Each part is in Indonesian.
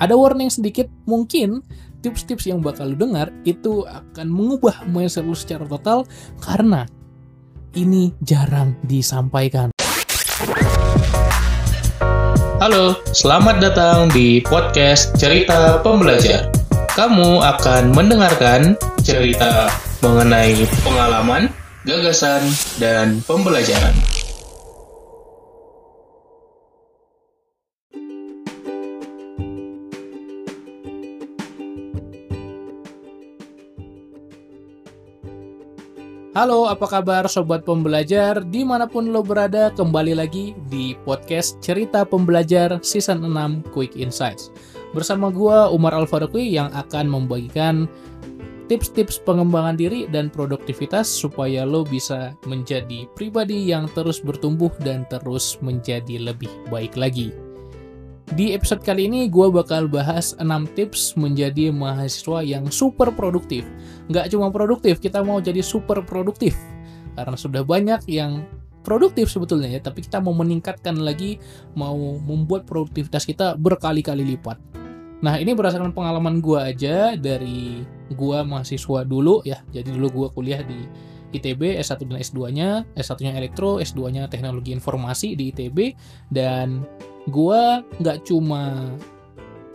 Ada warning sedikit, mungkin tips-tips yang bakal lu dengar itu akan mengubah mindset lu secara total karena ini jarang disampaikan. Halo, selamat datang di podcast Cerita Pembelajar. Kamu akan mendengarkan cerita mengenai pengalaman, gagasan, dan pembelajaran. Halo, apa kabar sobat pembelajar? Di mana pun lo berada, kembali lagi di podcast Cerita Pembelajar Season 6 Quick Insights. Bersama gua Umar Al yang akan membagikan tips-tips pengembangan diri dan produktivitas supaya lo bisa menjadi pribadi yang terus bertumbuh dan terus menjadi lebih baik lagi. Di episode kali ini gue bakal bahas 6 tips menjadi mahasiswa yang super produktif. Nggak cuma produktif, kita mau jadi super produktif. Karena sudah banyak yang produktif sebetulnya ya, tapi kita mau meningkatkan lagi, mau membuat produktivitas kita berkali-kali lipat. Nah ini berdasarkan pengalaman gue aja dari gue mahasiswa dulu ya, jadi dulu gue kuliah di ITB S1 dan S2-nya, S1-nya elektro, S2-nya teknologi informasi di ITB dan gue nggak cuma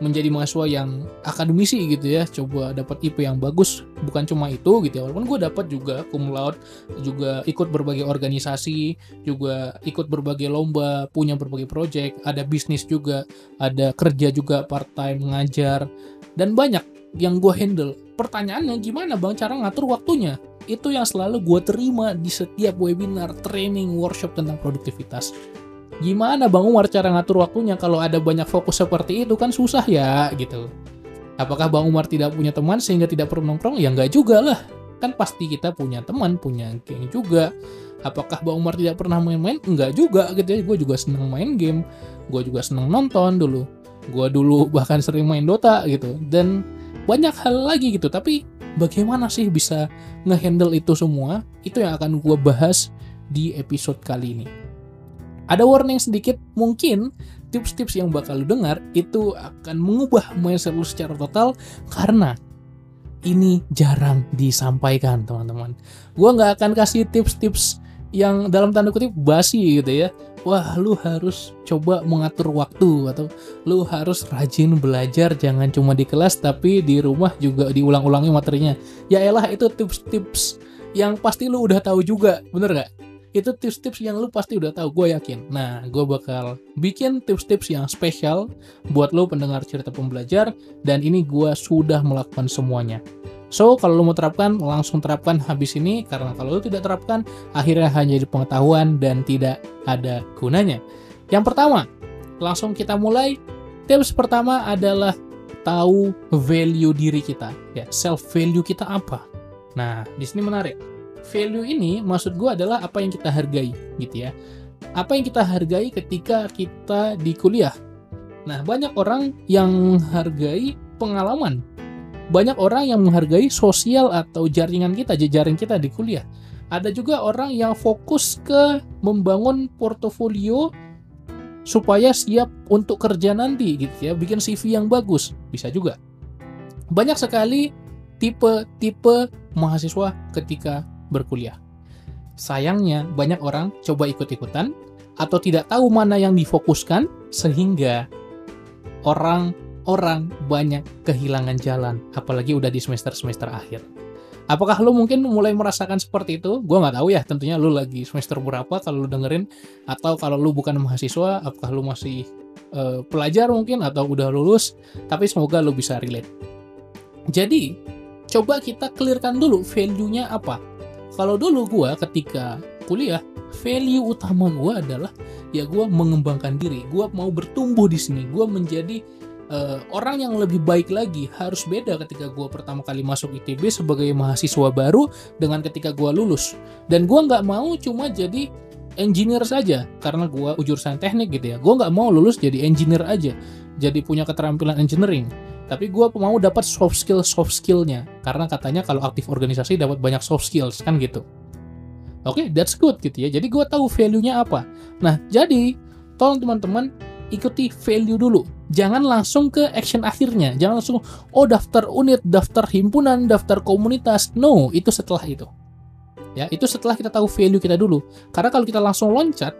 menjadi mahasiswa yang akademisi gitu ya coba dapat IP yang bagus bukan cuma itu gitu ya walaupun gue dapat juga cum laude juga ikut berbagai organisasi juga ikut berbagai lomba punya berbagai project ada bisnis juga ada kerja juga part time mengajar dan banyak yang gue handle. Pertanyaannya gimana bang cara ngatur waktunya? Itu yang selalu gue terima di setiap webinar training workshop tentang produktivitas gimana Bang Umar cara ngatur waktunya kalau ada banyak fokus seperti itu kan susah ya gitu. Apakah Bang Umar tidak punya teman sehingga tidak perlu nongkrong? Ya enggak juga lah. Kan pasti kita punya teman, punya geng juga. Apakah Bang Umar tidak pernah main-main? Enggak juga gitu ya. Gue juga seneng main game. Gue juga seneng nonton dulu. Gue dulu bahkan sering main Dota gitu. Dan banyak hal lagi gitu. Tapi bagaimana sih bisa ngehandle itu semua? Itu yang akan gue bahas di episode kali ini. Ada warning sedikit, mungkin tips-tips yang bakal lu dengar itu akan mengubah mindset lu secara total karena ini jarang disampaikan teman-teman. Gua nggak akan kasih tips-tips yang dalam tanda kutip basi gitu ya. Wah, lu harus coba mengatur waktu atau lu harus rajin belajar jangan cuma di kelas tapi di rumah juga diulang-ulangi materinya. Ya elah itu tips-tips yang pasti lu udah tahu juga, bener gak? Itu tips-tips yang lu pasti udah tahu gue yakin. Nah gue bakal bikin tips-tips yang spesial buat lo pendengar cerita pembelajar dan ini gue sudah melakukan semuanya. So kalau lo mau terapkan langsung terapkan habis ini karena kalau lo tidak terapkan akhirnya hanya jadi pengetahuan dan tidak ada gunanya. Yang pertama langsung kita mulai. Tips pertama adalah tahu value diri kita. Ya self value kita apa? Nah di sini menarik value ini maksud gue adalah apa yang kita hargai gitu ya. Apa yang kita hargai ketika kita di kuliah. Nah banyak orang yang menghargai pengalaman. Banyak orang yang menghargai sosial atau jaringan kita jejaring kita di kuliah. Ada juga orang yang fokus ke membangun portofolio supaya siap untuk kerja nanti gitu ya. Bikin CV yang bagus bisa juga. Banyak sekali tipe-tipe mahasiswa ketika berkuliah. Sayangnya, banyak orang coba ikut-ikutan atau tidak tahu mana yang difokuskan sehingga orang-orang banyak kehilangan jalan, apalagi udah di semester-semester akhir. Apakah lo mungkin mulai merasakan seperti itu? Gue nggak tahu ya, tentunya lo lagi semester berapa kalau lo dengerin, atau kalau lo bukan mahasiswa, apakah lo masih uh, pelajar mungkin, atau udah lulus, tapi semoga lo bisa relate. Jadi, coba kita clearkan dulu value-nya apa kalau dulu gue ketika kuliah value utama gue adalah ya gue mengembangkan diri. Gue mau bertumbuh di sini. Gue menjadi uh, orang yang lebih baik lagi. Harus beda ketika gue pertama kali masuk ITB sebagai mahasiswa baru dengan ketika gue lulus. Dan gue nggak mau cuma jadi engineer saja karena gue jurusan teknik gitu ya gue nggak mau lulus jadi engineer aja jadi punya keterampilan engineering tapi gue mau dapat soft skill soft skillnya karena katanya kalau aktif organisasi dapat banyak soft skills kan gitu oke okay, that's good gitu ya jadi gue tahu value nya apa nah jadi tolong teman-teman ikuti value dulu. Jangan langsung ke action akhirnya. Jangan langsung, oh daftar unit, daftar himpunan, daftar komunitas. No, itu setelah itu. Ya, itu setelah kita tahu value kita dulu. Karena kalau kita langsung loncat,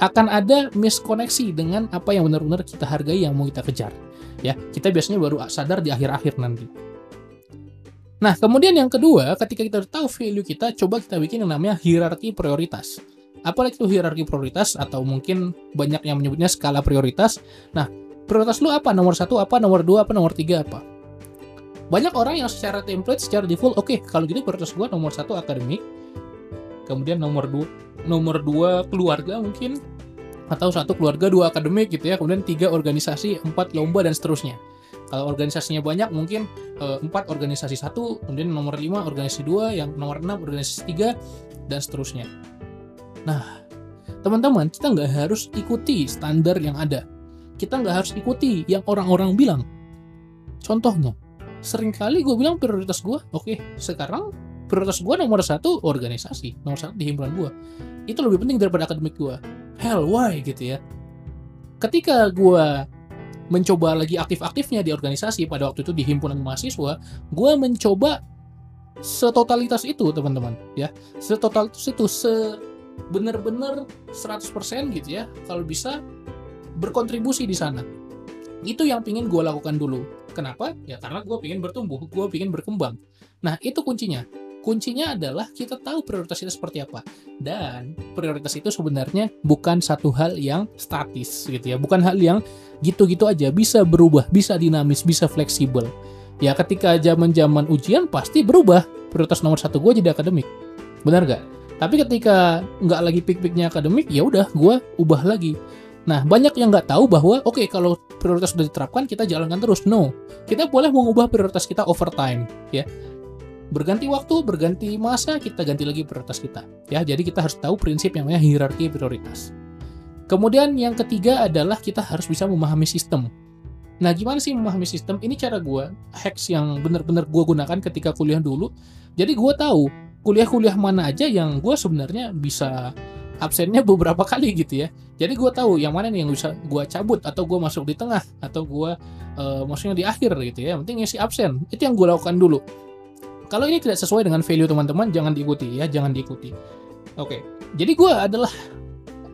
akan ada miskoneksi dengan apa yang benar-benar kita hargai yang mau kita kejar. Ya, kita biasanya baru sadar di akhir-akhir nanti. Nah, kemudian yang kedua, ketika kita tahu value kita, coba kita bikin yang namanya hierarki prioritas. Apalagi itu hierarki prioritas atau mungkin banyak yang menyebutnya skala prioritas. Nah, prioritas lu apa? Nomor satu apa? Nomor dua apa? Nomor tiga apa? Banyak orang yang secara template, secara default, oke, okay, kalau gitu prioritas gua nomor satu akademik, kemudian nomor dua, nomor dua keluarga mungkin, atau satu keluarga dua akademik gitu ya, kemudian tiga organisasi, empat lomba dan seterusnya. Kalau organisasinya banyak mungkin eh, empat organisasi satu, kemudian nomor lima organisasi dua, yang nomor enam organisasi tiga dan seterusnya. Nah, teman-teman, kita nggak harus ikuti standar yang ada. Kita nggak harus ikuti yang orang-orang bilang. Contohnya, sering kali gue bilang prioritas gue, oke, okay, sekarang prioritas gue nomor satu organisasi, nomor satu di himpunan gue. Itu lebih penting daripada akademik gue. Hell, why gitu ya? Ketika gue mencoba lagi aktif-aktifnya di organisasi pada waktu itu di himpunan mahasiswa, gue mencoba setotalitas itu teman-teman ya setotalitas itu se bener-bener 100% gitu ya kalau bisa berkontribusi di sana itu yang pingin gue lakukan dulu. Kenapa? Ya karena gue pingin bertumbuh gue pingin berkembang. Nah itu kuncinya. Kuncinya adalah kita tahu prioritas kita seperti apa. Dan prioritas itu sebenarnya bukan satu hal yang statis gitu ya. Bukan hal yang gitu-gitu aja. Bisa berubah bisa dinamis bisa fleksibel. Ya ketika zaman zaman ujian pasti berubah. Prioritas nomor satu gue jadi akademik. Benar gak tapi ketika nggak lagi pik-piknya akademik, ya udah, gue ubah lagi. Nah, banyak yang nggak tahu bahwa, oke, okay, kalau prioritas sudah diterapkan, kita jalankan terus. No, kita boleh mengubah prioritas kita over time, ya. Berganti waktu, berganti masa, kita ganti lagi prioritas kita. Ya, jadi kita harus tahu prinsip yang namanya hierarki prioritas. Kemudian yang ketiga adalah kita harus bisa memahami sistem. Nah, gimana sih memahami sistem? Ini cara gue, hacks yang benar-benar gue gunakan ketika kuliah dulu. Jadi gue tahu kuliah-kuliah mana aja yang gue sebenarnya bisa absennya beberapa kali gitu ya. Jadi gue tahu yang mana nih yang bisa gue cabut atau gue masuk di tengah atau gue uh, maksudnya di akhir gitu ya. Yang penting ngisi absen. Itu yang gue lakukan dulu. Kalau ini tidak sesuai dengan value teman-teman, jangan diikuti ya, jangan diikuti. Oke, jadi gue adalah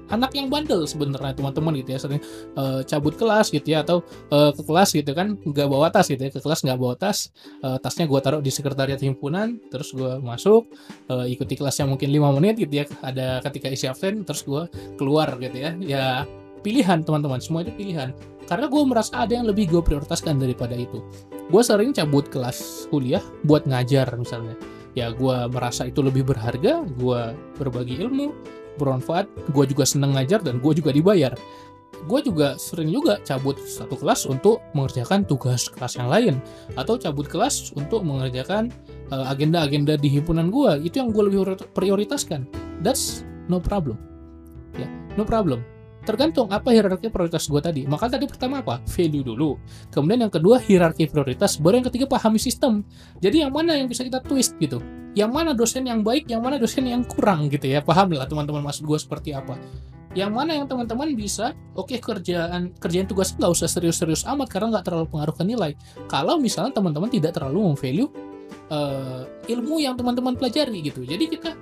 anak yang bandel sebenarnya teman-teman gitu ya sering uh, cabut kelas gitu ya atau uh, ke kelas gitu kan nggak bawa tas gitu ya ke kelas nggak bawa tas uh, tasnya gue taruh di sekretariat himpunan terus gue masuk uh, ikuti kelasnya mungkin lima menit gitu ya ada ketika isi absen terus gue keluar gitu ya. Ya pilihan teman-teman semua itu pilihan. Karena gue merasa ada yang lebih gue prioritaskan daripada itu. Gue sering cabut kelas kuliah buat ngajar misalnya. Ya gue merasa itu lebih berharga gue berbagi ilmu bermanfaat gue juga seneng ngajar dan gue juga dibayar. Gue juga sering juga cabut satu kelas untuk mengerjakan tugas kelas yang lain atau cabut kelas untuk mengerjakan uh, agenda-agenda di himpunan gue itu yang gue lebih prioritaskan. That's no problem. Ya no problem tergantung apa hierarki prioritas gue tadi. Maka tadi pertama apa? Value dulu. Kemudian yang kedua hierarki prioritas. Baru yang ketiga pahami sistem. Jadi yang mana yang bisa kita twist gitu. Yang mana dosen yang baik, yang mana dosen yang kurang gitu ya. Paham lah teman-teman maksud gue seperti apa. Yang mana yang teman-teman bisa, oke okay, kerjaan kerjaan tugas nggak usah serius-serius amat karena nggak terlalu pengaruh ke nilai. Kalau misalnya teman-teman tidak terlalu memvalue uh, ilmu yang teman-teman pelajari gitu. Jadi kita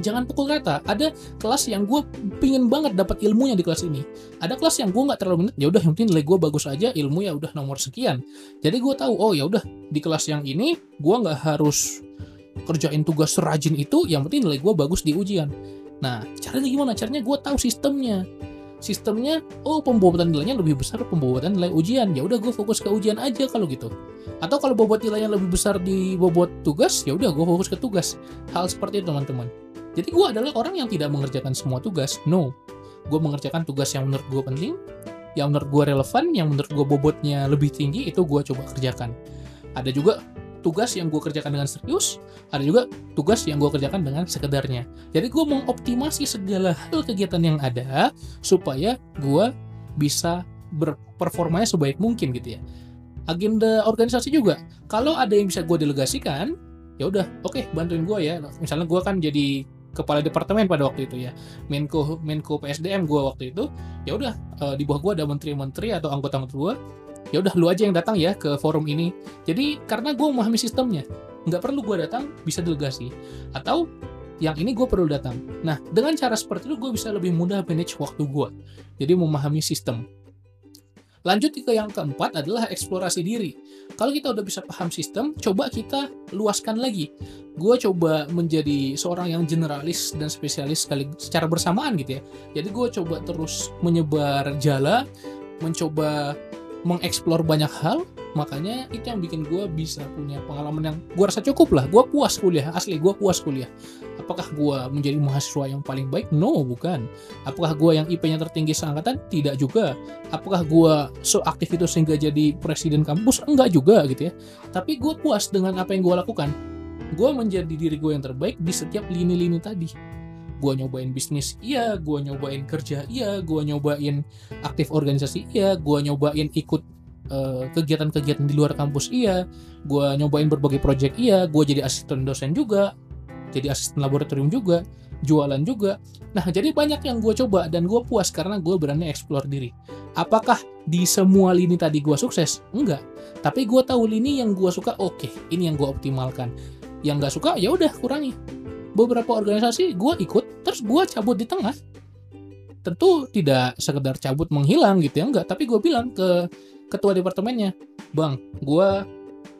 jangan pukul rata. Ada kelas yang gue pingin banget dapat ilmunya di kelas ini. Ada kelas yang gue nggak terlalu minat ya udah yang penting nilai gue bagus aja ilmu ya udah nomor sekian. Jadi gue tahu oh ya udah di kelas yang ini gue nggak harus kerjain tugas serajin itu yang penting nilai gue bagus di ujian. Nah caranya gimana? Caranya gue tahu sistemnya. Sistemnya oh pembobotan nilainya lebih besar pembobotan nilai ujian. Ya udah gue fokus ke ujian aja kalau gitu. Atau kalau bobot nilainya lebih besar di bobot tugas ya udah gue fokus ke tugas. Hal seperti itu teman-teman jadi gue adalah orang yang tidak mengerjakan semua tugas. No, gue mengerjakan tugas yang menurut gue penting, yang menurut gue relevan, yang menurut gue bobotnya lebih tinggi, itu gue coba kerjakan. Ada juga tugas yang gue kerjakan dengan serius, ada juga tugas yang gue kerjakan dengan sekedarnya. Jadi gue mengoptimasi segala hal kegiatan yang ada supaya gue bisa berperformanya sebaik mungkin gitu ya. Agenda organisasi juga, kalau ada yang bisa gue delegasikan, ya udah, oke okay, bantuin gue ya. Misalnya gue kan jadi kepala departemen pada waktu itu ya. Menko Menko PSDM gue waktu itu ya udah eh, di bawah gue ada menteri-menteri atau anggota-anggota gue ya udah lu aja yang datang ya ke forum ini. Jadi karena gue memahami sistemnya nggak perlu gue datang bisa delegasi. Atau yang ini gue perlu datang. Nah dengan cara seperti itu gue bisa lebih mudah manage waktu gue jadi memahami sistem lanjut ke yang keempat adalah eksplorasi diri. Kalau kita udah bisa paham sistem coba kita luaskan lagi. Gue coba menjadi seorang yang generalis dan spesialis sekali secara bersamaan gitu ya. Jadi gue coba terus menyebar jala mencoba mengeksplor banyak hal makanya itu yang bikin gue bisa punya pengalaman yang gue rasa cukup lah. Gue puas kuliah asli gue puas kuliah. Apakah gue menjadi mahasiswa yang paling baik? No bukan. Apakah gue yang IP-nya tertinggi seangkatan? Tidak juga. Apakah gue so aktif itu sehingga jadi presiden kampus? Enggak juga gitu ya. Tapi gue puas dengan apa yang gue lakukan. Gue menjadi diri gue yang terbaik di setiap lini-lini tadi. Gue nyobain bisnis iya gue nyobain kerja iya gue nyobain aktif organisasi iya gue nyobain ikut eh, kegiatan-kegiatan di luar kampus iya. Gue nyobain berbagai project iya. Gue jadi asisten dosen juga jadi asisten laboratorium juga jualan juga. Nah jadi banyak yang gue coba dan gue puas karena gue berani explore diri. Apakah di semua lini tadi gue sukses? Enggak. Tapi gue tahu lini yang gue suka oke ini yang gue optimalkan. Yang gak suka ya udah kurangi. Beberapa organisasi gue ikut terus gue cabut di tengah. Tentu tidak sekedar cabut menghilang gitu ya enggak. Tapi gue bilang ke ketua departemennya bang gue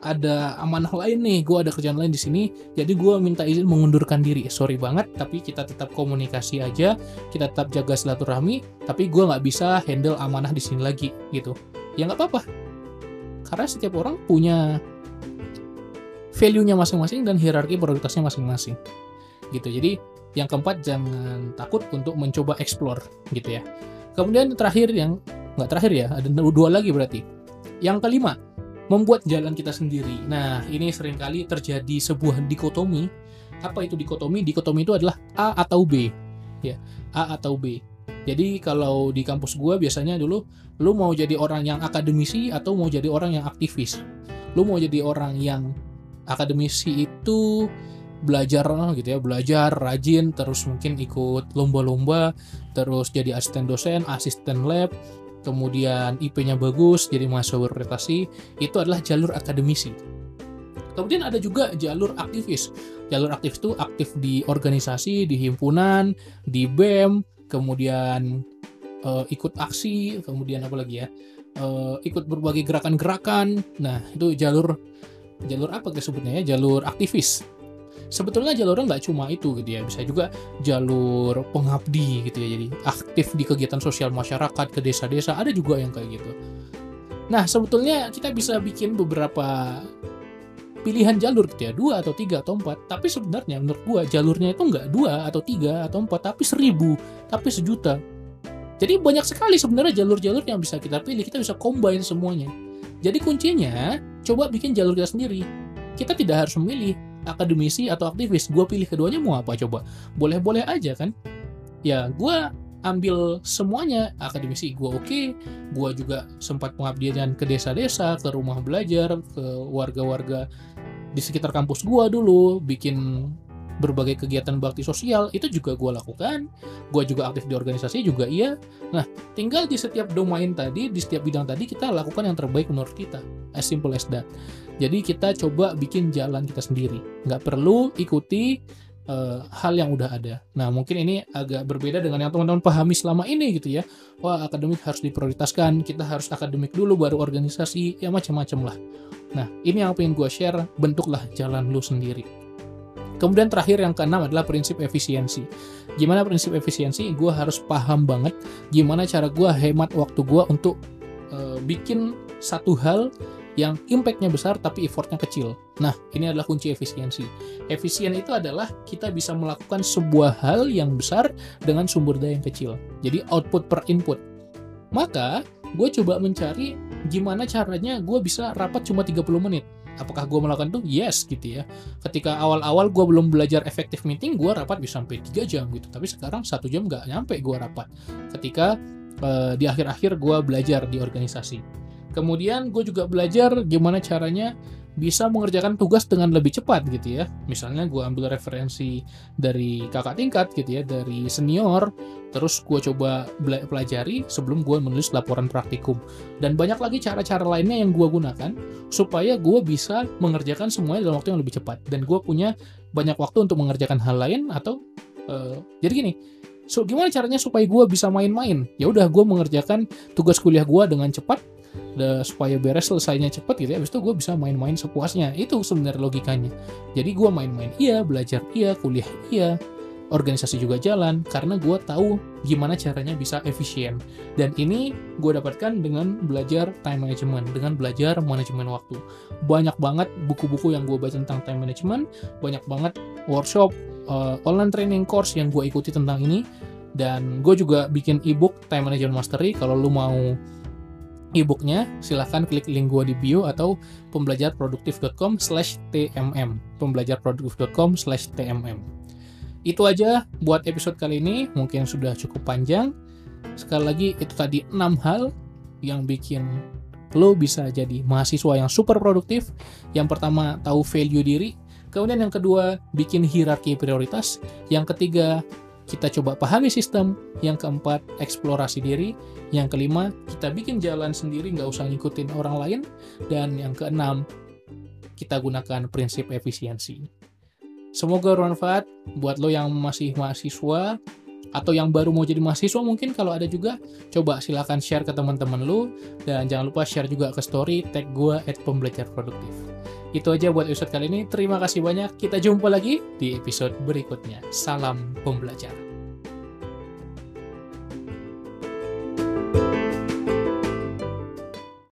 ada amanah lain nih gue ada kerjaan lain di sini jadi gue minta izin mengundurkan diri. Sorry banget tapi kita tetap komunikasi aja kita tetap jaga silaturahmi tapi gue nggak bisa handle amanah di sini lagi gitu. Ya nggak apa-apa. Karena setiap orang punya value-nya masing-masing dan hierarki prioritasnya masing-masing gitu. Jadi yang keempat jangan takut untuk mencoba explore gitu ya. Kemudian terakhir yang nggak terakhir ya ada dua lagi berarti. Yang kelima membuat jalan kita sendiri. Nah ini sering kali terjadi sebuah dikotomi. Apa itu dikotomi? Dikotomi itu adalah A atau B. Ya A atau B. Jadi kalau di kampus gue biasanya dulu lu mau jadi orang yang akademisi atau mau jadi orang yang aktivis? Lu mau jadi orang yang akademisi itu belajar gitu ya belajar rajin terus mungkin ikut lomba-lomba terus jadi asisten dosen asisten lab kemudian IP-nya bagus jadi mahasiswa berprestasi itu adalah jalur akademisi. Kemudian ada juga jalur aktivis. Jalur aktif itu aktif di organisasi di himpunan di BEM kemudian eh, ikut aksi kemudian apa lagi ya eh, ikut berbagai gerakan-gerakan. Nah itu jalur jalur apa disebutnya ya? Jalur aktivis sebetulnya jalurnya nggak cuma itu gitu ya. Bisa juga jalur pengabdi gitu ya jadi aktif di kegiatan sosial masyarakat ke desa-desa ada juga yang kayak gitu. Nah sebetulnya kita bisa bikin beberapa pilihan jalur gitu ya dua atau tiga atau empat. Tapi sebenarnya menurut gua jalurnya itu nggak dua atau tiga atau empat tapi seribu tapi sejuta. Jadi banyak sekali sebenarnya jalur-jalur yang bisa kita pilih kita bisa combine semuanya. Jadi kuncinya coba bikin jalur kita sendiri. Kita tidak harus memilih akademisi atau aktivis gue pilih keduanya mau apa coba? Boleh-boleh aja kan? Ya gue ambil semuanya akademisi gue oke gue juga sempat pengabdian ke desa-desa ke rumah belajar ke warga-warga di sekitar kampus gue dulu bikin berbagai kegiatan bakti sosial itu juga gue lakukan gue juga aktif di organisasi juga iya nah tinggal di setiap domain tadi di setiap bidang tadi kita lakukan yang terbaik menurut kita as simple as that jadi kita coba bikin jalan kita sendiri nggak perlu ikuti uh, hal yang udah ada. Nah, mungkin ini agak berbeda dengan yang teman-teman pahami selama ini gitu ya. Wah, akademik harus diprioritaskan, kita harus akademik dulu baru organisasi, ya macam-macam lah. Nah, ini yang pengen gue share, bentuklah jalan lu sendiri. Kemudian terakhir yang keenam adalah prinsip efisiensi. Gimana prinsip efisiensi? Gue harus paham banget gimana cara gue hemat waktu gue untuk uh, bikin satu hal yang impactnya besar tapi effortnya kecil. Nah, ini adalah kunci efisiensi. Efisien itu adalah kita bisa melakukan sebuah hal yang besar dengan sumber daya yang kecil. Jadi output per input. Maka, gue coba mencari gimana caranya gue bisa rapat cuma 30 menit apakah gue melakukan itu? Yes gitu ya. Ketika awal-awal gue belum belajar efektif meeting gue rapat bisa sampai 3 jam gitu. Tapi sekarang satu jam nggak nyampe gue rapat. Ketika uh, di akhir-akhir gue belajar di organisasi. Kemudian gue juga belajar gimana caranya bisa mengerjakan tugas dengan lebih cepat gitu ya. Misalnya gue ambil referensi dari kakak tingkat gitu ya, dari senior, terus gue coba pelajari sebelum gue menulis laporan praktikum. Dan banyak lagi cara-cara lainnya yang gue gunakan supaya gue bisa mengerjakan semuanya dalam waktu yang lebih cepat. Dan gue punya banyak waktu untuk mengerjakan hal lain atau uh, jadi gini. So, gimana caranya supaya gue bisa main-main? Ya udah, gue mengerjakan tugas kuliah gue dengan cepat the, supaya beres selesainya cepet gitu ya. Habis itu gue bisa main-main sepuasnya. Itu sebenarnya logikanya. Jadi gue main-main iya belajar iya kuliah iya organisasi juga jalan karena gue tahu gimana caranya bisa efisien. Dan ini gue dapatkan dengan belajar time management dengan belajar manajemen waktu. Banyak banget buku-buku yang gue baca tentang time management banyak banget workshop uh, online training course yang gue ikuti tentang ini. Dan gue juga bikin ebook time management mastery. Kalau lu mau e-booknya silahkan klik link gua di bio atau pembelajarproduktif.com slash tmm pembelajarproduktif.com slash tmm itu aja buat episode kali ini. Mungkin sudah cukup panjang. Sekali lagi itu tadi 6 hal yang bikin lo bisa jadi mahasiswa yang super produktif. Yang pertama tahu value diri. Kemudian yang kedua bikin hierarki prioritas. Yang ketiga kita coba pahami sistem. Yang keempat, eksplorasi diri. Yang kelima, kita bikin jalan sendiri, nggak usah ngikutin orang lain. Dan yang keenam, kita gunakan prinsip efisiensi. Semoga bermanfaat buat lo yang masih mahasiswa atau yang baru mau jadi mahasiswa mungkin kalau ada juga coba silahkan share ke teman-teman lo dan jangan lupa share juga ke story tag gue at pembelajar produktif. Itu aja buat episode kali ini. Terima kasih banyak. Kita jumpa lagi di episode berikutnya. Salam pembelajar.